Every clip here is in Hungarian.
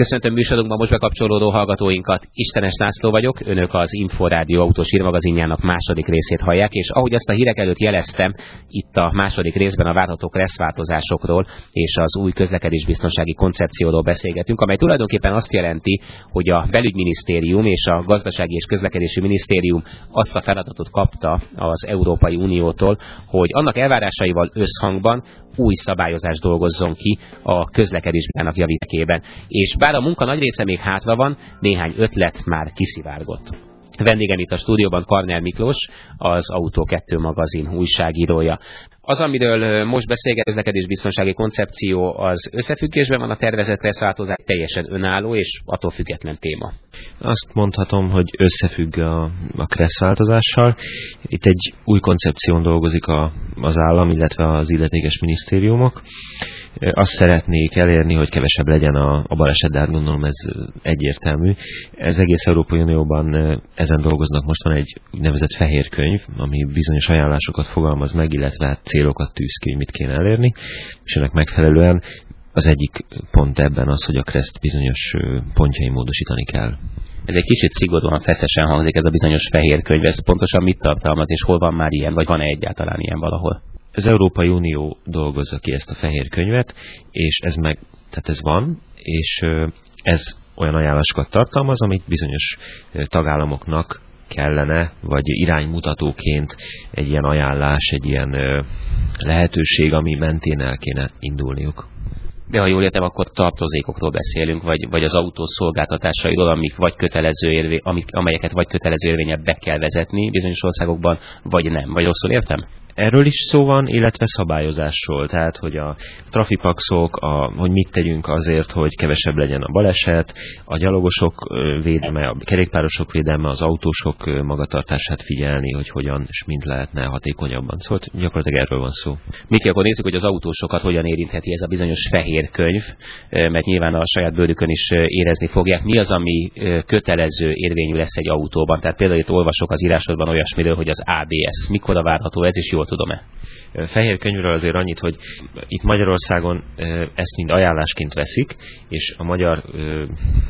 Köszöntöm műsorunkban most bekapcsolódó hallgatóinkat. Istenes László vagyok, önök az Inforádió autós hírmagazinjának második részét hallják, és ahogy azt a hírek előtt jeleztem, itt a második részben a várható kresszváltozásokról és az új közlekedésbiztonsági koncepcióról beszélgetünk, amely tulajdonképpen azt jelenti, hogy a belügyminisztérium és a gazdasági és közlekedési minisztérium azt a feladatot kapta az Európai Uniótól, hogy annak elvárásaival összhangban új szabályozást dolgozzon ki a közlekedésben javítekében. És bár a munka nagy része még hátra van, néhány ötlet már kiszivárgott. Vendégem itt a stúdióban Karnel Miklós, az Autó 2 magazin újságírója. Az, amiről most beszélget, közlekedés biztonsági koncepció, az összefüggésben van a tervezett leszáltozás, teljesen önálló és attól független téma. Azt mondhatom, hogy összefügg a, a kresszváltozással. Itt egy új koncepción dolgozik a, az állam, illetve az illetékes minisztériumok azt szeretnék elérni, hogy kevesebb legyen a, a baleset, de hát gondolom ez egyértelmű. Ez egész Európai Unióban ezen dolgoznak. Most van egy úgynevezett fehér könyv, ami bizonyos ajánlásokat fogalmaz meg, illetve hát célokat tűz ki, hogy mit kéne elérni, és ennek megfelelően az egyik pont ebben az, hogy a kreszt bizonyos pontjai módosítani kell. Ez egy kicsit szigorúan feszesen hangzik ez a bizonyos fehér könyv. Ez pontosan mit tartalmaz, és hol van már ilyen, vagy van-e egyáltalán ilyen valahol? Az Európai Unió dolgozza ki ezt a fehér könyvet, és ez meg, tehát ez van, és ez olyan ajánlásokat tartalmaz, amit bizonyos tagállamoknak kellene, vagy iránymutatóként egy ilyen ajánlás, egy ilyen lehetőség, ami mentén el kéne indulniuk. De ha jól értem, akkor tartozékokról beszélünk, vagy, vagy az autó szolgáltatásairól, amik vagy kötelező érvé, amik, amelyeket vagy kötelező érvényel be kell vezetni bizonyos országokban, vagy nem. Vagy rosszul értem? Erről is szó van, illetve szabályozásról, tehát hogy a trafipaxok, a, hogy mit tegyünk azért, hogy kevesebb legyen a baleset, a gyalogosok védelme, a kerékpárosok védelme, az autósok magatartását figyelni, hogy hogyan és mint lehetne hatékonyabban. Szóval gyakorlatilag erről van szó. Miki, akkor nézzük, hogy az autósokat hogyan érintheti ez a bizonyos fehér könyv, mert nyilván a saját bőrükön is érezni fogják. Mi az, ami kötelező érvényű lesz egy autóban? Tehát például itt olvasok az írásodban olyasmiről, hogy az ABS. Mikor várható ez, és jól tudom-e? Fehér könyvről azért annyit, hogy itt Magyarországon ezt mind ajánlásként veszik, és a magyar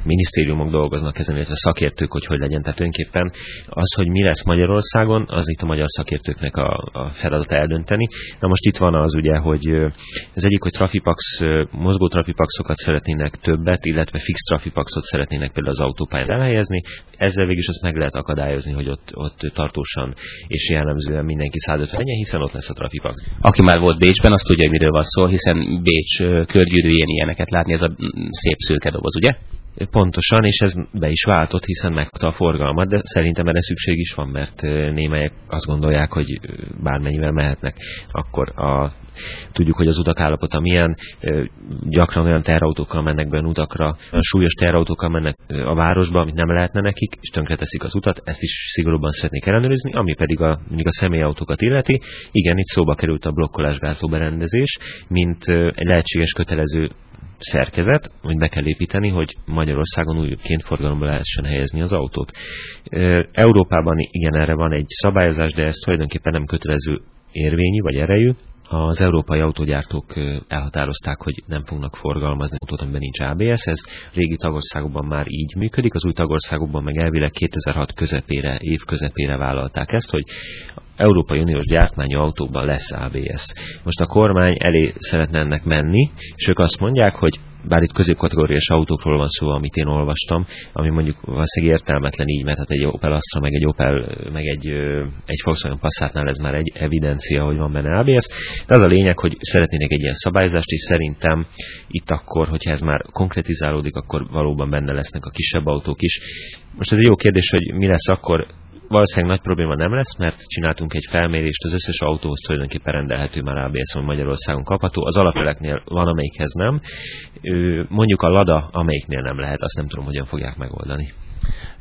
minisztériumok dolgoznak ezen, illetve szakértők, hogy hogy legyen. Tehát önképpen az, hogy mi lesz Magyarországon, az itt a magyar szakértőknek a, a feladata eldönteni. Na most itt van az ugye, hogy ez egyik, hogy trafipax, mozgó trafipaxokat szeretnének többet, illetve fix trafipaxot szeretnének például az autópályán elhelyezni. Ezzel végül is azt meg lehet akadályozni, hogy ott, ott tartósan és jellemzően mindenki 150 hiszen ott lesz a trafipax aki már volt Bécsben, azt tudja, hogy miről van szó, hiszen Bécs körgyűrűjén ilyeneket látni, ez a szép szőke doboz, ugye? Pontosan, és ez be is váltott, hiszen megkapta a forgalmat, de szerintem erre szükség is van, mert némelyek azt gondolják, hogy bármennyivel mehetnek. Akkor a, tudjuk, hogy az utak állapota milyen, gyakran olyan terautókkal mennek be utakra, súlyos terautókkal mennek a városba, amit nem lehetne nekik, és tönkreteszik az utat, ezt is szigorúban szeretnék ellenőrizni, ami pedig a, mondjuk a személyautókat illeti. Igen, itt szóba került a blokkolásgátló berendezés, mint egy lehetséges kötelező szerkezet, amit be kell építeni, hogy Magyarországon újként forgalomba lehessen helyezni az autót. Európában igen, erre van egy szabályozás, de ez tulajdonképpen nem kötelező érvényű vagy erejű. Az európai autógyártók elhatározták, hogy nem fognak forgalmazni autót, amiben nincs ABS. Ez régi tagországokban már így működik, az új tagországokban meg elvileg 2006 közepére, év közepére vállalták ezt, hogy Európai Uniós gyártmányú autókban lesz ABS. Most a kormány elé szeretne ennek menni, és ők azt mondják, hogy bár itt középkategóriás autókról van szó, amit én olvastam, ami mondjuk valószínűleg értelmetlen így, mert hát egy Opel Astra, meg egy Opel, meg egy, egy Volkswagen Passatnál ez már egy evidencia, hogy van benne ABS. De az a lényeg, hogy szeretnének egy ilyen szabályzást, és szerintem itt akkor, hogyha ez már konkretizálódik, akkor valóban benne lesznek a kisebb autók is. Most ez egy jó kérdés, hogy mi lesz akkor, valószínűleg nagy probléma nem lesz, mert csináltunk egy felmérést, az összes autóhoz tulajdonképpen rendelhető már ABS, ami Magyarországon kapható. Az alapeleknél van, amelyikhez nem. Mondjuk a Lada, amelyiknél nem lehet, azt nem tudom, hogyan fogják megoldani.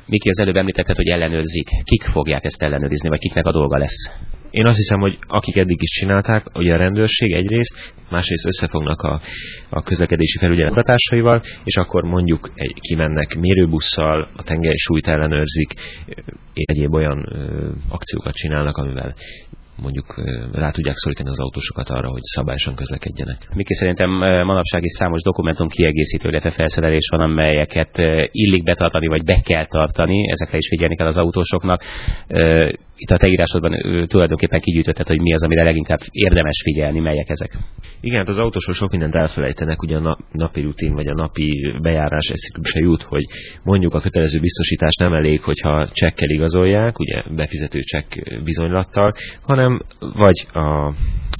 Miki az előbb említetted, hogy ellenőrzik. Kik fogják ezt ellenőrizni, vagy kiknek a dolga lesz? Én azt hiszem, hogy akik eddig is csinálták, ugye a rendőrség egyrészt, másrészt összefognak a, a közlekedési felügyelethatásaival, és akkor mondjuk egy, kimennek mérőbusszal, a tengely súlyt ellenőrzik, egyéb olyan ö, akciókat csinálnak, amivel mondjuk rá tudják szorítani az autósokat arra, hogy szabályosan közlekedjenek. Miki szerintem manapság is számos dokumentum kiegészítő, illetve felszerelés van, amelyeket illik betartani, vagy be kell tartani, ezekre is figyelni kell az autósoknak. Itt a te írásodban tulajdonképpen kigyűjtötted, hogy mi az, amire leginkább érdemes figyelni, melyek ezek. Igen, hát az autósok sok mindent elfelejtenek, ugye a napi rutin vagy a napi bejárás eszükbe se jut, hogy mondjuk a kötelező biztosítás nem elég, hogyha csekkel igazolják, ugye befizető csekk bizonylattal, hanem vagy a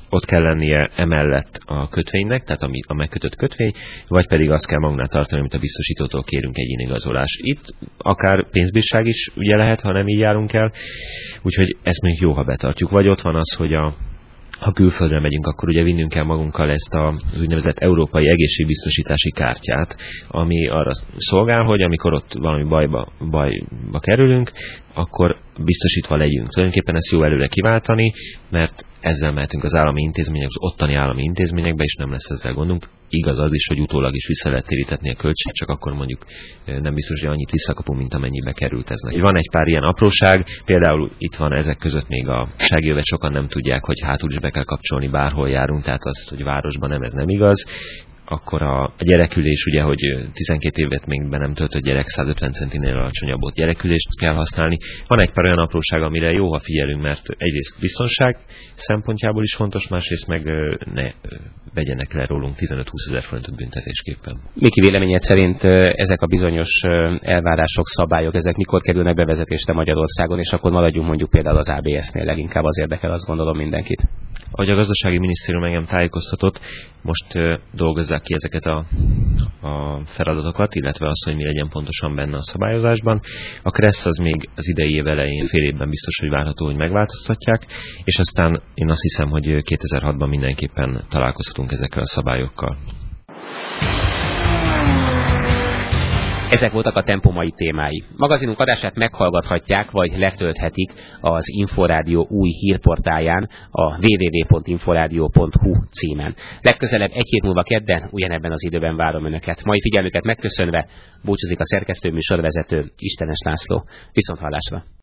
ott kell lennie emellett a kötvénynek, tehát ami a megkötött kötvény, vagy pedig azt kell magunknál tartani, amit a biztosítótól kérünk egy igazolás. Itt akár pénzbírság is ugye lehet, ha nem így járunk el, úgyhogy ezt még jó, ha betartjuk. Vagy ott van az, hogy a ha külföldre megyünk, akkor ugye vinnünk kell magunkkal ezt az úgynevezett európai egészségbiztosítási kártyát, ami arra szolgál, hogy amikor ott valami bajba, bajba kerülünk, akkor biztosítva legyünk. Tulajdonképpen ezt jó előre kiváltani, mert ezzel mehetünk az állami intézmények, az ottani állami intézményekbe, és nem lesz ezzel gondunk. Igaz az is, hogy utólag is vissza lehet térítetni a költség, csak akkor mondjuk nem biztos, hogy annyit visszakapunk, mint amennyibe került ez. Van egy pár ilyen apróság, például itt van ezek között még a segjövet, sokan nem tudják, hogy hátul is be kell kapcsolni, bárhol járunk, tehát az, hogy városban nem, ez nem igaz akkor a, gyerekülés, ugye, hogy 12 évet még be nem töltött gyerek 150 centinél alacsonyabb ott gyerekülést kell használni. Van egy pár olyan apróság, amire jó, ha figyelünk, mert egyrészt biztonság szempontjából is fontos, másrészt meg ne vegyenek le rólunk 15-20 ezer forintot büntetésképpen. Miki véleményed szerint ezek a bizonyos elvárások, szabályok, ezek mikor kerülnek bevezetésre Magyarországon, és akkor maradjunk mondjuk például az ABS-nél leginkább az érdekel, azt gondolom mindenkit. Ahogy a gazdasági minisztérium engem tájékoztatott, most dolgozzák ki ezeket a, a feladatokat, illetve azt, hogy mi legyen pontosan benne a szabályozásban. A KRESZ az még az idei év elején fél évben biztos, hogy várható, hogy megváltoztatják, és aztán én azt hiszem, hogy 2006-ban mindenképpen találkozhatunk ezekkel a szabályokkal. Ezek voltak a Tempo mai témái. Magazinunk adását meghallgathatják, vagy letölthetik az Inforádió új hírportáján a www.inforádió.hu címen. Legközelebb egy hét múlva kedden, ugyanebben az időben várom Önöket. Mai figyelmüket megköszönve búcsúzik a szerkesztő műsorvezető Istenes László. Viszont hallásra!